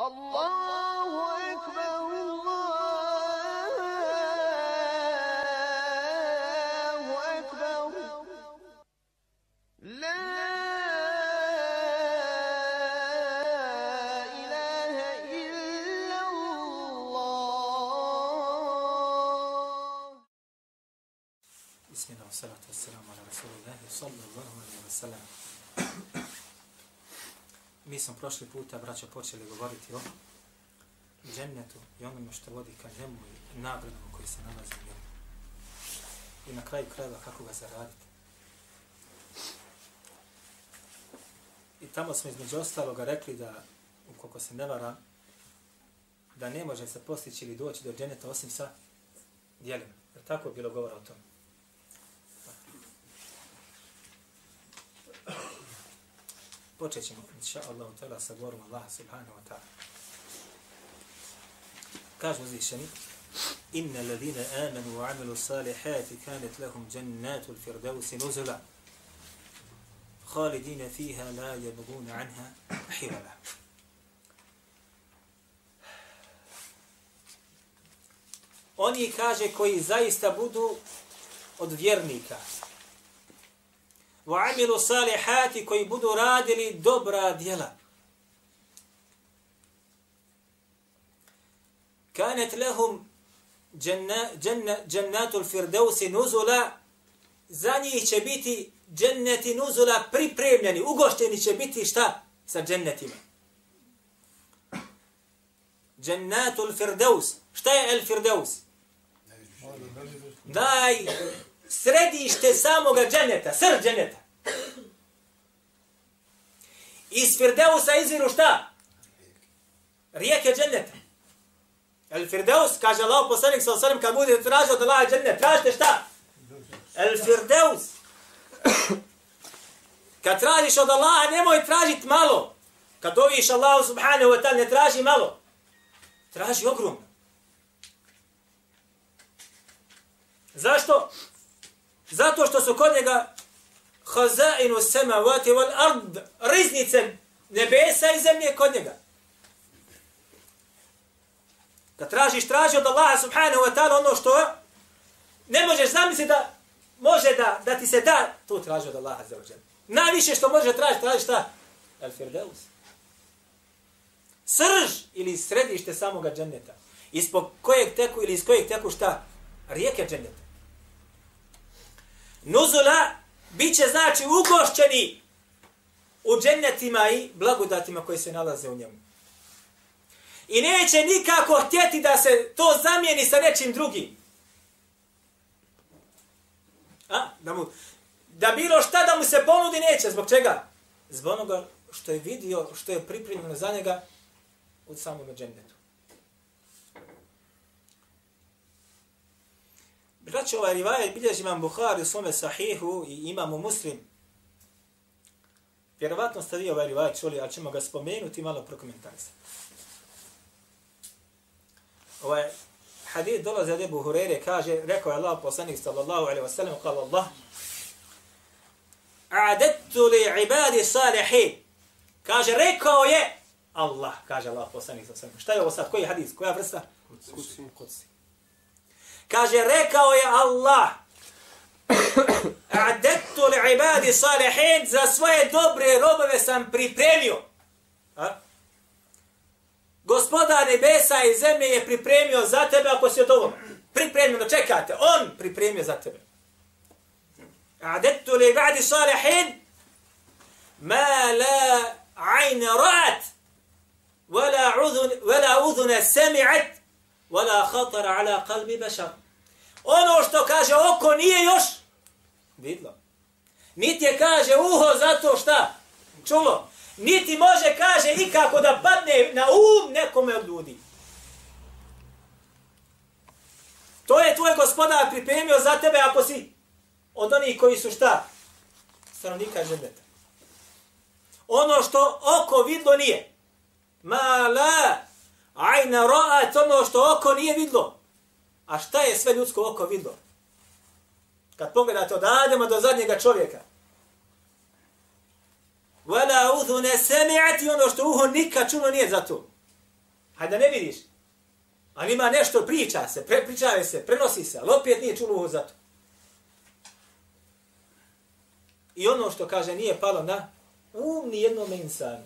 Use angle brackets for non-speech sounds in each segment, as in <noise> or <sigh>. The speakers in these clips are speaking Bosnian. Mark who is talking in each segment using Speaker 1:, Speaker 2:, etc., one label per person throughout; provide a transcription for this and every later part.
Speaker 1: الله
Speaker 2: prošli puta, braćo, počeli govoriti o džennetu i onome što vodi ka njemu i nagradom koji se nalazi u njemu. I na kraju krajeva kako ga zaraditi. I tamo smo između ostaloga rekli da, ukoliko se ne vara, da ne može se postići ili doći do dženeta osim sa dijelima. Jer tako je bilo govora o tome. Počet ćemo, inša Allah, tala, sa govorom Allah subhanahu wa ta'ala. Kaže uzvišeni, Inna ladina amanu wa amilu salihati kanet lahum jannatu l-firdausi nuzula. Khalidina fiha la yabguna anha hivala. Oni kaže koji zaista budu od vjernika, wa amilu salihati koji budu radili dobra djela. Kanet lahum džennatul firdausi nuzula, za njih će biti dženneti nuzula pripremljeni, ugošteni će biti šta sa džennetima. Džennatul firdaus. Šta je el firdaus? Naj središte samoga dženeta, sr dženeta. Iz Firdeusa izviru šta? Rijeke dženeta. El Firdeus, kaže Allah poslanik sa osanem, kad bude tražio da laje džennet, tražite šta? El Firdeus. Kad tražiš od Allaha, nemoj tražiti malo. Kad doviš Allahu subhanahu wa ta'ala, ne traži malo. Traži ogromno. Zašto? Zato što su kod njega hazainu samavati wal ard, riznice nebesa i zemlje kod njega. Kad tražiš, traži od Allaha subhanahu wa ta'ala ono što ne možeš zamisliti da može da, da ti se da, to traži od Allaha za ođer. Najviše što može tražiti, traži šta? El firdeus. Srž ili središte samoga dženneta. Ispod kojeg teku ili iz kojeg teku šta? Rijeke dženneta. Nuzula bit će znači ugošćeni u džennetima i blagodatima koji se nalaze u njemu. I neće nikako htjeti da se to zamijeni sa nečim drugim. A? Da, mu, da bilo šta da mu se ponudi neće. Zbog čega? Zbog onoga što je vidio, što je pripremljeno za njega u samom džennetu. Braćo, ovaj rivajet bilježi imam Bukhari u svome sahihu i imamo muslim. Vjerovatno ste vi ovaj rivajet čuli, ali ćemo ga spomenuti i malo prokomentarisati. Ovaj hadith dolaze od Ebu Hurere, kaže, rekao je Allah poslanik sallallahu alaihi wa sallam, kala Allah, A'adettu li ibadi salihin. Kaže, rekao je Allah, kaže Allah poslanik sallallahu alaihi wa sallam. Šta je ovo sad? Koji hadith? Koja vrsta? Kutsi. Kaže, rekao je Allah, A'dettu li ibadi salihin, za svoje dobre robove sam pripremio. A? Gospodar nebesa i zemlje je pripremio za tebe ako si od ovom. Pripremio, čekate, on pripremio za tebe. A'dettu li ibadi salihin, ma la ajne ra'at, wala udhune sami'at, wala khatara ala qalbi bashar. Ono što kaže oko nije još vidlo. Niti je kaže uho zato šta? Čulo. Niti može kaže ikako da padne na um nekome od ljudi. To je tvoj gospodar pripremio za tebe ako si od onih koji su šta? Stanovnika žendeta. Ono što oko vidlo nije. Ma la ajna ro'at ono što oko nije vidlo. A šta je sve ljudsko oko vidlo? Kad pogledate od Adama do zadnjega čovjeka. Wala udhu ne semi'ati ono što uho nikad čulo nije za to. Hajde ne vidiš. Ali ima nešto, priča se, prepričave se, prenosi se, ali opet nije čulo za to. I ono što kaže nije palo na um ni jednom insanu.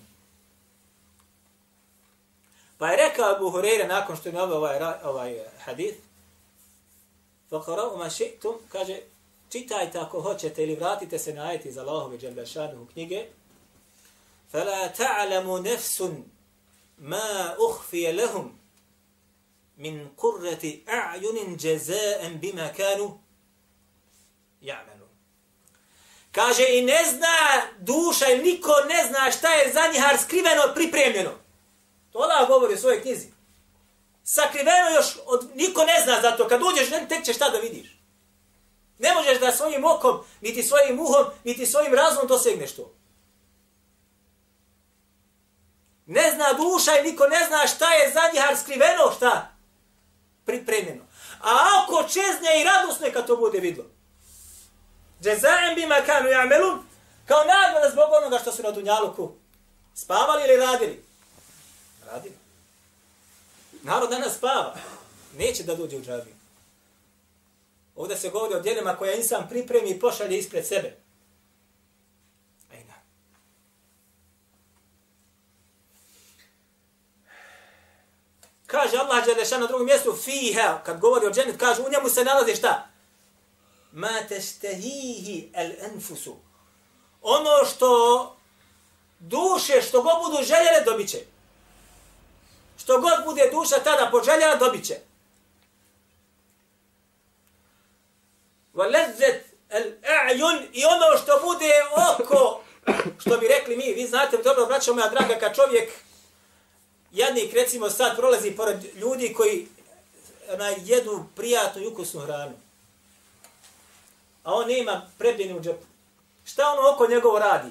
Speaker 2: Pa je rekao Abu Hureyre nakon što je navio ovaj, ovaj eh, hadith, Fakarav ma še'tum, kaže, čitajte ako hoćete ili vratite se na ajeti za Allahom i Đalbašanu u knjige. Fala ta'alamu nefsun ma uhfije lehum min kurreti a'junin džezaen bima kanu ja'menu. Kaže, i ne zna duša, i niko ne zna šta je za njih skriveno pripremljeno. To Allah govori u svojoj knjizi. Sakriveno još od, niko ne zna zato. Kad uđeš, ne, tek ćeš šta da vidiš. Ne možeš da svojim okom, niti svojim uhom, niti svojim razumom dosegneš to. Ne zna duša i niko ne zna šta je za njih skriveno, šta? pripremljeno. A ako čezne i radosne kad to bude vidlo. Džezajem bima kanu jamelun, kao nagrada zbog onoga što su na Dunjaluku spavali ili radili. Radili. Narod danas spava. Neće da dođe u džavi. Ovdje se govori o djelima koja insan pripremi i pošalje ispred sebe. Kaže Allah Đelešan na drugom mjestu, fiha, kad govori o dženet, kaže, u njemu se nalazi šta? Ma teštehihi el enfusu. Ono što duše, što god budu željele, dobit će. Što god bude duša tada poželjela, dobit će. Valezet el a'jun i ono što bude oko, što bi rekli mi, vi znate dobro, braćo moja draga, kad čovjek jadnik recimo sad prolazi pored ljudi koji na jedu prijatnu i ukusnu hranu. A on nema prebljeni u džepu. Šta ono oko njegovo radi?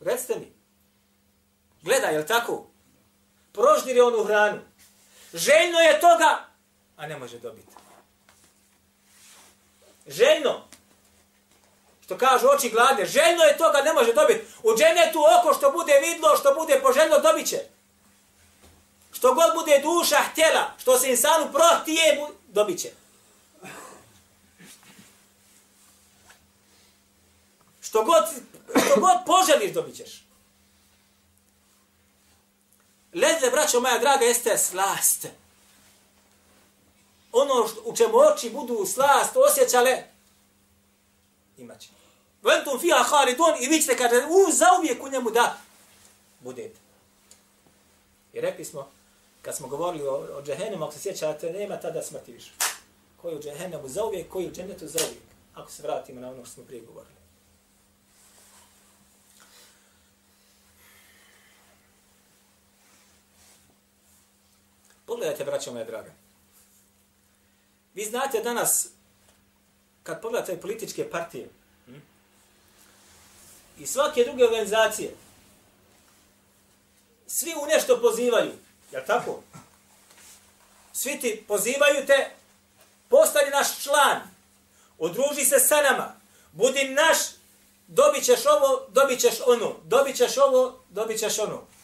Speaker 2: Recite mi. Gleda, je li tako? Proždire onu hranu. Željno je toga, a ne može dobiti. Željno. Što kažu oči gladne. Željno je toga, ne može dobiti. U dženetu oko što bude vidlo, što bude poželjno, dobit će. Što god bude duša htjela, što se insanu protije, dobit će. Što god, što god poželiš, dobit ćeš. Ledle, braćo moja draga, jeste slast. Ono što, u čemu oči budu slast osjećale, imat će. Ventum fija halidun i vi ćete kaže, u, zauvijek u njemu da budete. I rekli smo, kad smo govorili o, o džehennemu, ako se sjećate, nema tada smrti više. Koji u džehennemu za uvijek, koji u džennetu zauvijek. Ako se vratimo na ono što smo prije govorili. Pogledajte, braćo moje draga. Vi znate danas, kad pogledate političke partije hm, i svake druge organizacije, svi u nešto pozivaju. Jel tako? Svi ti pozivaju te, postani naš član, odruži se sa nama, budi naš, dobit ćeš ovo, dobit ćeš ono, dobit ćeš ovo, dobit ćeš ono.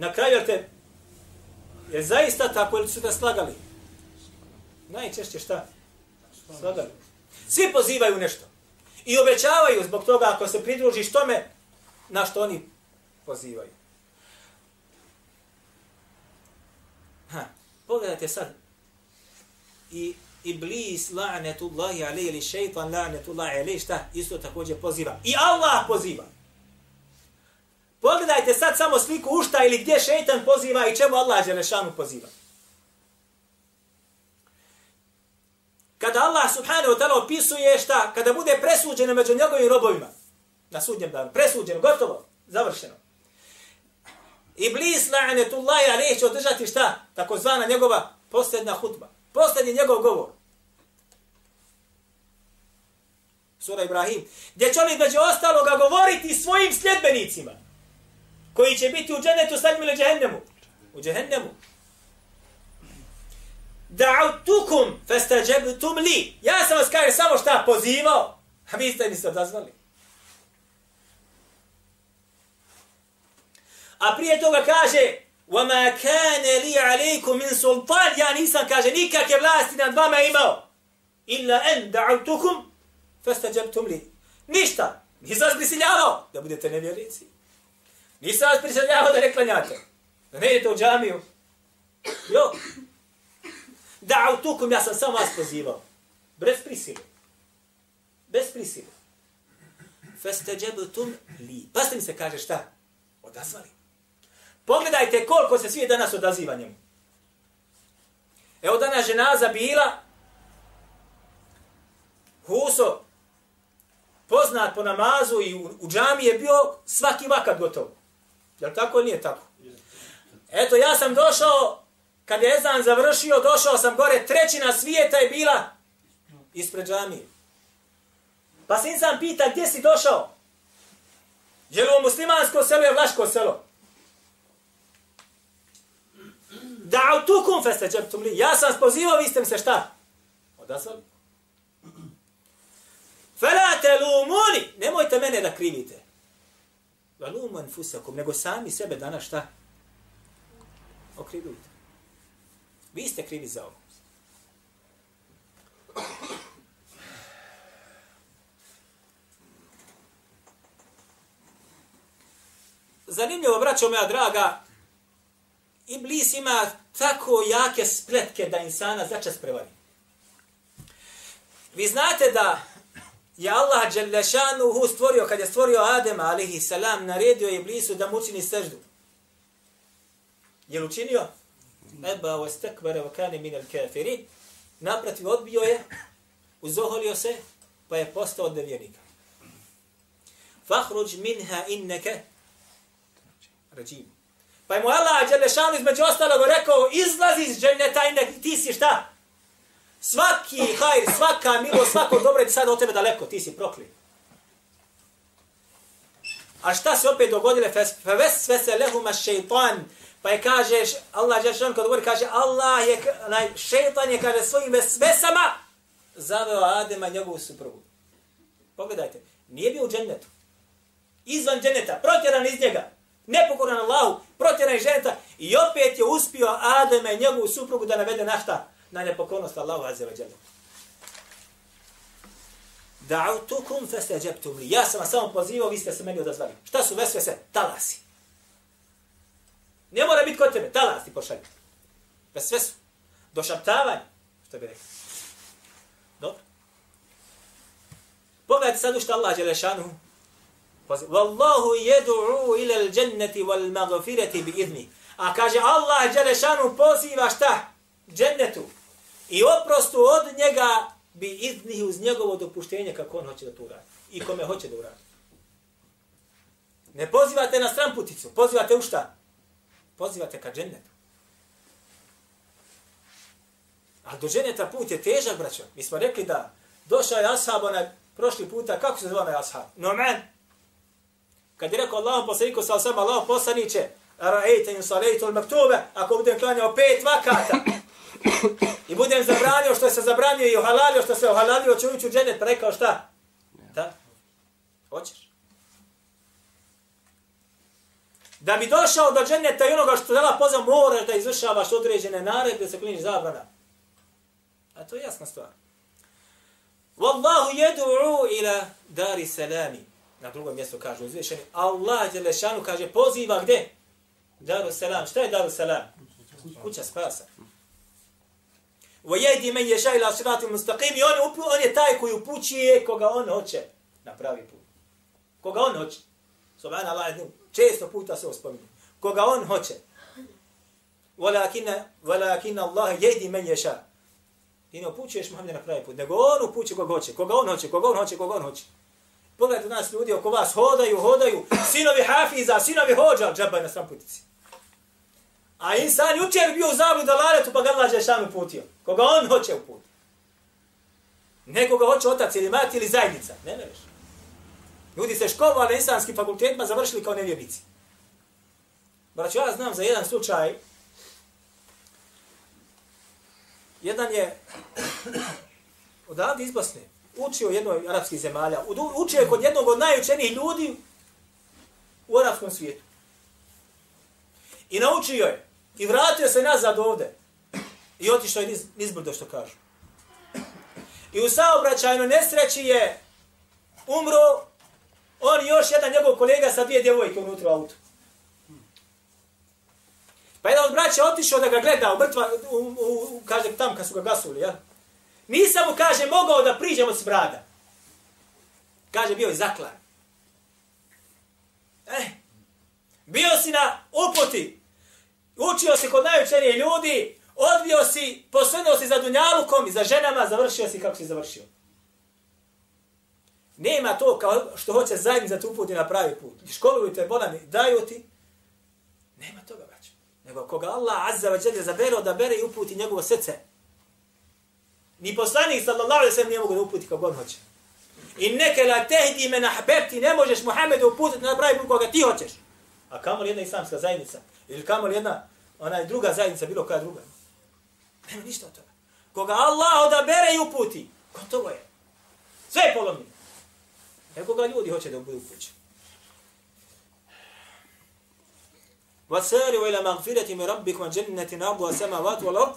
Speaker 2: Na kraju te, je zaista tako ili su te slagali? Najčešće šta? Slagali. Svi pozivaju nešto. I obećavaju zbog toga ako se pridružiš tome, na što oni pozivaju. Ha, pogledajte sad. I Iblis, la'netullahi alaihi, ili šeitan, la'netullahi alaihi, šta isto također poziva. I Allah poziva. Pogledajte sad samo sliku ušta ili gdje šeitan poziva i čemu Allah Đelešanu poziva. Kada Allah subhanahu wa ta'ala opisuje šta, kada bude presuđeno među njegovim robovima, na sudnjem danu, presuđeno, gotovo, završeno. Iblis la'anetullahi alejhi će održati šta? Takozvana njegova posljedna hutba. Posljednji njegov govor. Sura Ibrahim. Gdje će oni među ostaloga govoriti svojim sljedbenicima Koji će biti u dženetu sa njim ili džehennemu. U džehennemu. Da'utukum fastajabtum li. Ja sam vas kaže samo šta pozivao. A vi ste mi se odazvali. A prije toga kaže وَمَا كَانَ لِي عَلَيْكُمْ مِنْ سُلْطَانِ Ja nisam, kaže, nikakve vlasti nad vama imao. إِلَّا أَنْ دَعَوْتُكُمْ فَاسْتَجَبْتُمْ لِي Ništa. Nisam vas prisiljavao da budete nevjernici. Nisam vas prisadljavao da ne klanjate. Da ne idete u džamiju. Jo. Da, u tukom ja sam samo vas pozivao. Bez prisile. Bez prisile. Festeđebutum li. Pa ste mi se kaže šta? Odazvali. Pogledajte koliko se svi danas odaziva njemu. Evo danas ženaza bila Huso poznat po namazu i u, u džami je bio svaki vakat gotov. Jel tako ili nije tako? Eto, ja sam došao, kad je Ezan završio, došao sam gore, trećina svijeta je bila ispred džamije. Pa sin sam pita, gdje si došao? Je li ovo muslimansko selo je vlaško selo? Da tu kum džeptum li. Ja sam spozivao, vi ste mi se šta? Odazvali. Fela te lumuni. Nemojte mene da krivite. Valumu fusakum. Nego sami sebe danas šta? Okrivljujte. Vi ste krivi za ovo. Zanimljivo, braćo moja draga, Iblis ima tako jake spletke da insana začas prevari. Vi znate da je Allah Đelešanuhu stvorio, kad je stvorio Adema, alihi salam, naredio je Iblisu da mu učini seždu. Je li učinio? Eba wa stakbara wa kane min al kafirin. Naprotiv, odbio je, uzoholio se, pa je postao od nevjernika. Fahruđ minha inneke rajim. Pa je mu Allah Đelešanu između ostalog rekao, izlazi iz dženneta i ti si šta? Svaki hajr, svaka milo, svako dobro je sad od tebe daleko, ti si prokli. A šta se opet dogodile? Feves sve se lehuma šeitan. Pa je kaže, Allah Đelešanu kad govori, kaže, Allah je, naj, šeitan je, kaže, svojim vesvesama zaveo Adema njegovu suprugu. Pogledajte, nije bio u džennetu. Izvan dženeta, protjeran iz njega nepokoran Allahu, protjeran iz dženeta i opet je uspio Adema i njegovu suprugu da navede na šta? Na nepokornost Allahu Azza wa jalla. Da'utukum fastajabtum li. Ja sam vas samo pozivao, vi ste se meni odazvali. Šta su vesvese? Talasi. Ne mora biti kod tebe, talas ti pošalju. Sve su. Došaptavanje. Što bi rekao? Dobro. Pogledajte sad u što Allah Đelešanu Wallahu yad'u ila al-jannati wal maghfirati bi idni. A kaže Allah dželešanu poziva šta? Džennetu. I oprostu od njega bi iznih uz njegovo dopuštenje kako on hoće da to uradi. I kome hoće da uradi. Ne pozivate na stramputicu, pozivate u šta? Pozivate ka džennetu. A do dženeta put je težak, braćo. Mi smo rekli da došao je ashab onaj prošli puta, kako se zove onaj ashab? Nomen. Kad je rekao Allahom poslaniku sa osama, Allahom poslaniće, ra'ejte in salajtu al maktube, ako budem klanjao pet vakata, i budem zabranio što se zabranio i ohalalio što se ohalalio, ću ući u dženet, pa rekao šta? Da? Hoćeš? Da bi došao do dženeta i onoga što dala pozam, moraš da izvršavaš određene naredbe, se kliniš zabrana. A to je jasna stvar. Wallahu yed'u ila dari salami. Na drugom mjestu kaže uzvišeni. Allah Đelešanu kaže poziva gdje? Daru selam. Šta je Daru selam? Kuća spasa. Wa yadi man yasha ila sirati mustaqim. On, on je taj koji upućuje koga on hoće na pravi put. Koga on hoće. Subhanallah, često puta se uspominje. Koga on hoće. Walakin walakin Allah yadi man yasha. Ti ne upućuješ Muhammed na pravi put, nego on upućuje koga hoće. Koga on hoće, koga on hoće, koga on hoće. Pogledajte nas ljudi oko vas, hodaju, hodaju, sinovi hafiza, sinovi hođa, džaba na stran putici. A insan jučer bio u zavlju da pa ga Allah Žešanu putio. Koga on hoće u put. Nekoga hoće otac ili mati ili zajednica. Ne mereš. Ljudi se školovali na insanskim fakultetima, završili kao nevjernici. Braću, ja znam za jedan slučaj, jedan je <clears throat> odavde iz Bosne, učio u jednoj arapskih zemalja, učio je kod jednog od najučenijih ljudi u arapskom svijetu. I naučio je. I vratio se nazad ovde. I otišao je niz, nizbrdo što kažu. I u saobraćajnoj nesreći je umro on i još jedan njegov kolega sa dvije djevojke unutra u auto. Pa jedan od braća otišao da ga gleda u mrtva, u, u, u, kaže tam kad su ga gasuli, ja. Nisam mu, kaže, mogao da priđem od smrada. Kaže, bio je zaklan. Eh, bio si na uputi, učio si kod najučenije ljudi, odbio si, posvenuo si za dunjalukom i za ženama, završio si kako si završio. Nema to kao što hoće zajednica da te uputi na pravi put. Školuju te, bolani, daju ti. Nema toga, braću. Nego koga Allah azza wa jalla zabere, da bere i uputi njegovo srce. Ni poslanik sallallahu alaihi sallam nije mogu da uputi kako god hoće. I neke la tehdi me nahbebti, ne možeš Muhammedu uputiti na pravi put koga ti hoćeš. A kamo li jedna islamska zajednica? Ili kamo li jedna ona druga zajednica, bilo koja druga? Nema ništa od toga. Koga Allah odabere i uputi, gotovo je. Sve je polomljeno. Nego ga ljudi hoće da budu upućeni. وَسَارِوَ إِلَى مَغْفِرَةِ مِنْ رَبِّكُمْ جَنَّةٍ عَرْضُهَا السَّمَاوَاتُ وَالْأَرْضُ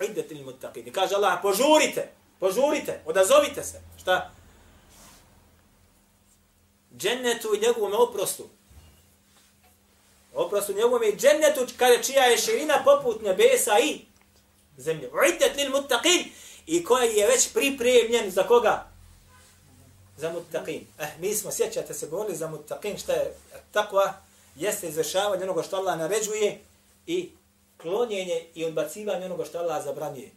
Speaker 2: عِدَّةٍ لِلْمُتَّقِينَ Kaže Allah, požurite, požurite, odazovite se. Šta? Džennetu i njegovom oprostu. Oprostu njegovom i džennetu kada čija je širina poput nebesa i zemlje. Uiddet lil muttaqin i koji je već pripremljen za koga? Za muttaqin. Eh, mi smo, sjećate se, govorili za muttaqin, šta je takva? Jeste izvršavanje onoga što Allah naređuje i klonjenje i odbacivanje onoga što Allah zabranjuje.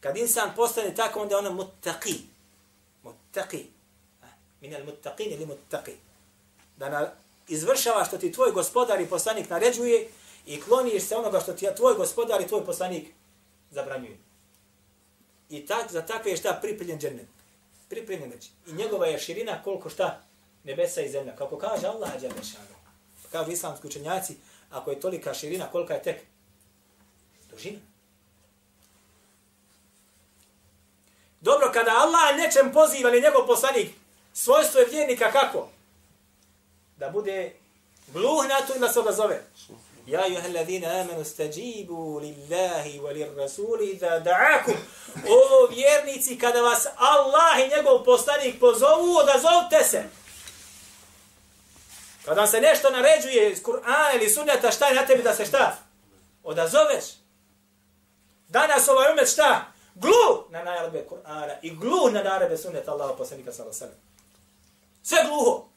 Speaker 2: Kad insan postane tako, onda je ono muttaqi. Muttaqi. Eh, min muttaqin ili muttaqi. Da na, izvršava što ti tvoj gospodar i poslanik naređuje i kloniš se onoga što ti tvoj gospodar i tvoj poslanik zabranjuje. I tak, za takve je šta pripiljen džennet. Pripiljen već. I njegova je širina koliko šta nebesa i zemlja. Kako kaže Allah Đalešanu. Kažu islamski učenjaci, ako je tolika širina, kolika je tek dužina. Dobro, kada Allah nečem poziva ili njegov poslanik, svojstvo je vjernika kako? Da bude gluh na to ili da se odazove. Ja ayuha alladhina amanu stajibu lillahi walir rasuli idha da'akum. O vjernici kada vas Allah i njegov poslanik pozovu, odazovte se. Kada se nešto naređuje iz Kur'ana ili sunneta, šta je na tebi da se šta? Odazoveš. Danas ovaj umet šta? Glu na naredbe Kur'ana i glu na naredbe sunneta Allaha poslanika sallallahu alejhi ve sellem. Sve gluho.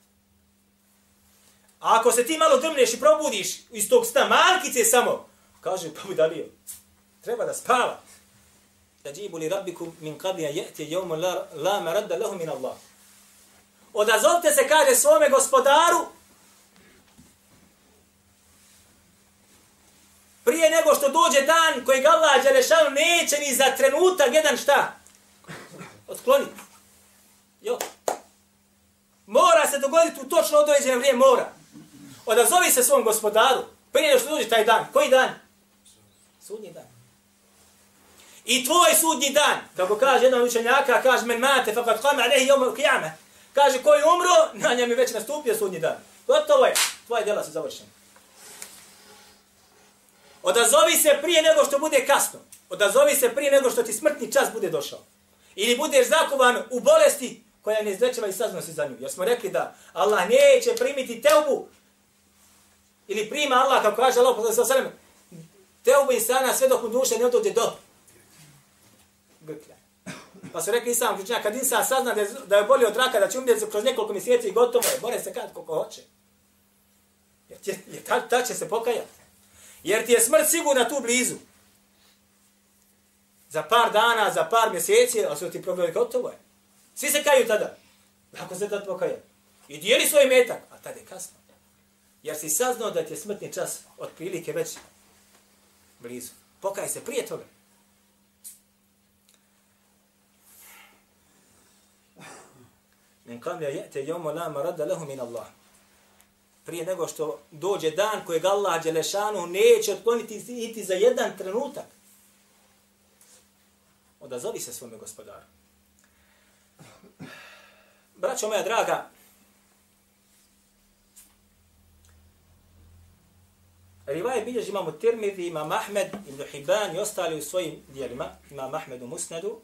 Speaker 2: A ako se ti malo drmneš i probudiš iz tog sta malkice samo, kaže pa bi dalio. Treba da spava. Tajibu li rabbikum min qabli je'tje ya'ti la, la maradda lahu min Allah. Odazovte se kaže svome gospodaru prije nego što dođe dan koji ga Allah Đelešanu neće ni za trenutak jedan šta? Otkloniti. Jo. Mora se dogoditi u točno određeno vrijeme, mora. Odazovi se svom gospodaru. Prije nego što dođe taj dan. Koji dan? Sudnji dan. I tvoj sudnji dan, kako kaže jedan učenjaka, kaže men mate, fakat kame alehi jomu kijame. Kaže, koji umro, na njem je već nastupio sudnji dan. Gotovo je. Tvoje djela su završene. Odazovi se prije nego što bude kasno. Odazovi se prije nego što ti smrtni čas bude došao. Ili budeš zakovan u bolesti koja ne izlečeva i saznosi za nju. Jer smo rekli da Allah neće primiti teubu ili prima Allah, kako kaže Allah, poslani sa sallam, teubu insana sve dok mu duša ne dođe do grklja. Pa su rekli Islam Kričnja, kad insan sazna da je, da je bolio od raka, da će umjeti kroz nekoliko mjeseci i gotovo je, bore se kad koliko hoće. Jer, je, jer ta, ta će se pokajati. Jer ti je smrt sigurna tu blizu. Za par dana, za par mjeseci, a su ti problemi gotovo je. Svi se kaju tada. Ako se tad pokaja. I dijeli svoj metak, a tada je kasno. Jer si saznao da ti je smrtni čas od prilike već blizu. Pokaj se prije toga. Men kam ja jete jomo la marada lehu min Allah. Prije nego što dođe dan kojeg Allah Đelešanu neće otkloniti iti za jedan trenutak. Odazovi se svome gospodaru. Braćo moja draga, Rivaje bilježi imamo Tirmidhi, imam Ahmed, Ibn Hibban i ostali u svojim dijelima. Imam Ahmed u Musnadu,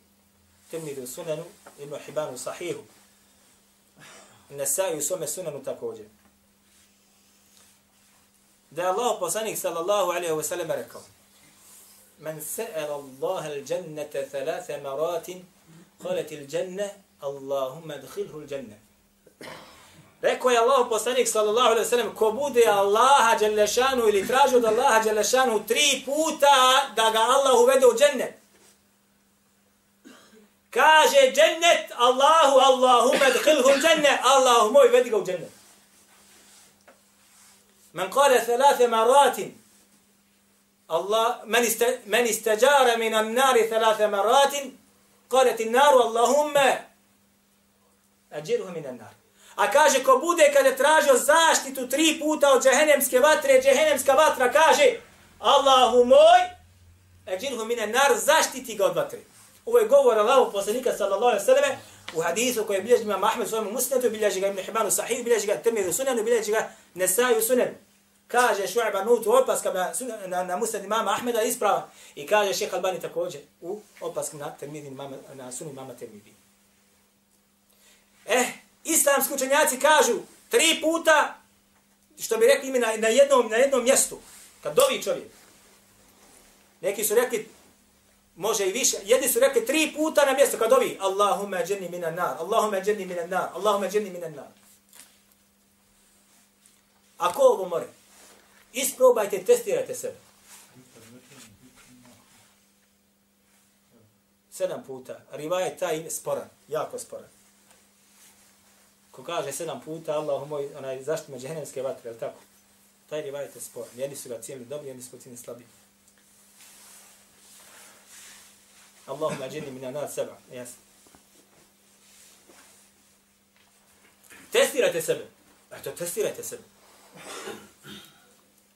Speaker 2: Tirmidhi u Sunanu, Ibn Hibban u Sahihu. Nesai u svome Sunanu također. Da je Allah poslanik sallallahu alaihi wa sallam rekao من سأل الله الجنة ثلاث مرات قالت الجنة اللهم ادخله الجنة Rekao je Allah poslanik sallallahu alejhi ve sellem ko bude Allaha džellešanu ili traži od Allaha džellešanu tri puta da ga Allah uvede u džennet. Kaže džennet Allahu Allahumma adkhilhu džennet Allahu moj vedi ga u džennet. Men kale thalatha maratin Allah men iste men istajara min an-nar thalatha maratin qalat an-nar Allahumma ajirhu min an-nar. A kaže, ko bude kada tražio zaštitu tri puta od džehennemske vatre, džehennemska vatra kaže, Allahu moj, eđirhu mine nar, zaštiti ga od vatre. Ovo je govor Allahu poslanika sallallahu alaihi sallam u hadisu koji je bilježi ima Mahmed u svojom musnetu, bilježi ga Ibn Hibanu sahih, bilježi ga Tirmidhi u sunanu, bilježi ga Nesai u sunanu. Kaže Šu'ba Nutu opaska na, na, na musned imama Ahmeda isprava. I kaže Šeha Albani također u opasku na, termidin, na sunu imama Tirmidhi. Eh, islamski učenjaci kažu tri puta, što bi rekli imi na, na, jednom, na jednom mjestu, kad dovi čovjek. Neki su rekli, može i više, jedni su rekli tri puta na mjestu kad dovi, Allahumma džerni minan nar, Allahumma džerni minan nar, Allahumma džerni minan nar. Ako ovo more, isprobajte, testirajte sebe. Sedam puta. Riva je taj sporan, jako sporan ko kaže sedam puta, Allahu moj, onaj, zašto me džehennemske vatre, je tako? Taj rivajet je spor. Jedni su ga cijeli dobri, jedni su ga cijeli slabi. Allahumma dženi mina nad seba. Jasno. Testirajte sebe. Eto, testirajte sebe.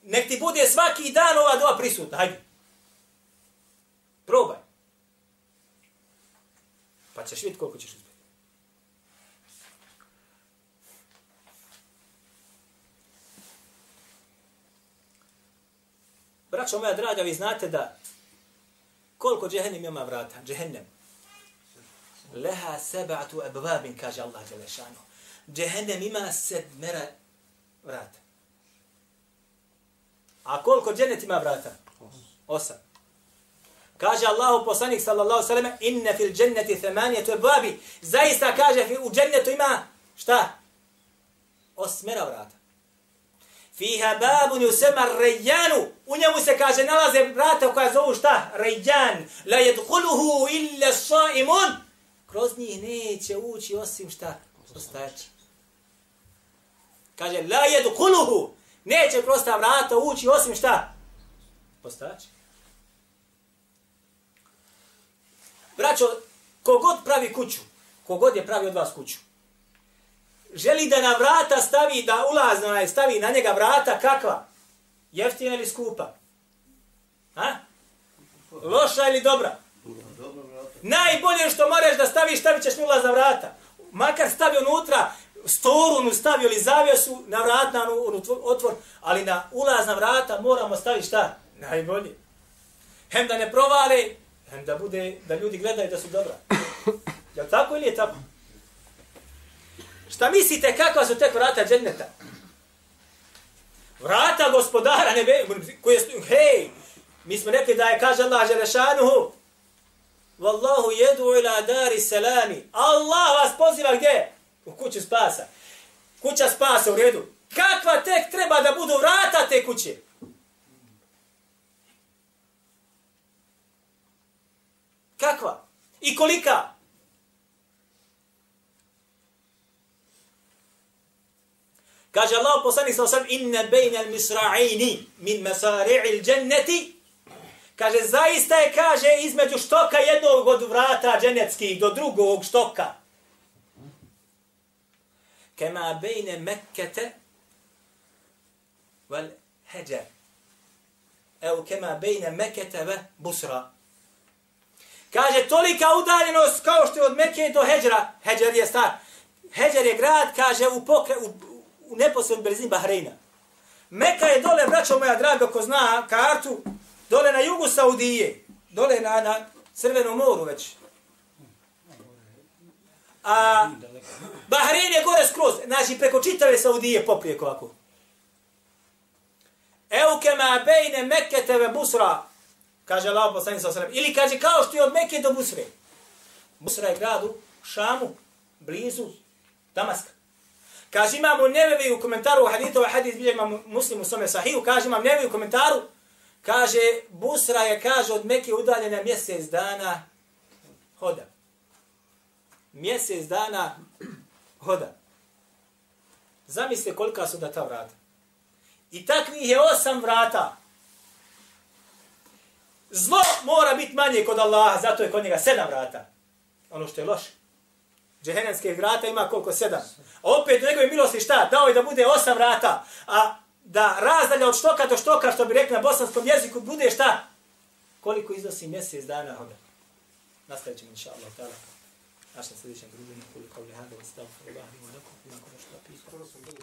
Speaker 2: Nek ti bude svaki dan ova doa prisutna. Hajde. Probaj. Pa ćeš vidjeti koliko ćeš uspjeti. Braćo moja draga, vi znate da koliko džehennem ima vrata? Džehennem. Leha seba'atu ebvabin, kaže Allah Đelešanu. Džehennem ima sedmera vrata. A koliko džennet ima vrata? Osam. Kaže Allahu poslanik sallallahu sallam, inne fil dženneti themanijetu ebvabi. Zaista kaže u džennetu ima šta? Osmera vrata fiha babun yusema rejanu. U njemu se kaže nalaze vrata koja zovu šta? Rejan. La yadkhuluhu illa saimun. Kroz njih neće ući osim šta? Postači. Kaže la yadkhuluhu. Neće kroz ta vrata ući osim šta? Postači. Braćo, kogod pravi kuću, kogod je pravi od vas kuću, želi da na vrata stavi, da ulazno je stavi na njega vrata, kakva? Jeftina ili skupa? Ha? Loša ili dobra? Najbolje što moraš da staviš, stavit ćeš ulaz na vrata. Makar stavi unutra, storunu stavio ili zavjesu na vrat, na otvor, ali na ulaz na vrata moramo staviti šta? Najbolje. Hem da ne provale, hem da bude, da ljudi gledaju da su dobra. <laughs> Je tako ili je tako? Šta mislite kakva su tek vrata dženneta? Vrata gospodara nebe, koje su, hej, mi smo rekli da je, kaže Allah Želešanuhu, Wallahu jedu ila dari salami. Allah vas poziva gdje? U kuću spasa. Kuća spasa u redu. Kakva tek treba da budu vrata te kuće? Kakva? I kolika? Kaže Allah poslanik sa osam, inna bejne al misra'ini min masari'i il dženneti. Kaže, zaista je, kaže, između štoka jednog od vrata dženeckih do drugog štoka. Kema bejne Mekkete vel heđer. Evo, kema bejne Mekkete ve busra. Kaže, tolika udaljenost kao što je od Mekke do Heđera. Heđer je star. Heđer je grad, kaže, u, pokre, u, u neposrednoj blizini Bahreina. Meka je dole, braćo moja draga, ko zna kartu, dole na jugu Saudije, dole na, na Crvenom moru već. A Bahrein je gore skroz, znači preko čitave Saudije poprijek ovako. Evo kema bejne Mekke tebe Busra, kaže Allah poslanik sa osrem. Ili kaže kao što je od Mekke do Busre. Busra je grad u Šamu, blizu Damaska. Kaže imamo nevevi u komentaru u hadithu, ovaj hadith bilje imam muslim u svome sahiju, kaže imam nevevi u komentaru, kaže Busra je, kaže, od Mekke udaljena mjesec dana hoda. Mjesec dana hoda. Zamislite kolika su da ta vrata. I takvih je osam vrata. Zlo mora biti manje kod Allaha, zato je kod njega sedam vrata. Ono što je loše. Džehennemske vrata ima koliko sedam. A opet u njegove milosti šta? Dao je da bude osam vrata. A da razdalja od štoka do štoka, što bi rekli na bosanskom jeziku, bude šta? Koliko iznosi mjesec dana hoda. Nastavit ćemo, inša Allah, tada. Našem sljedećem druženju, koliko je hada, stavljamo, Allah, ima neko, ima ko nešto pita.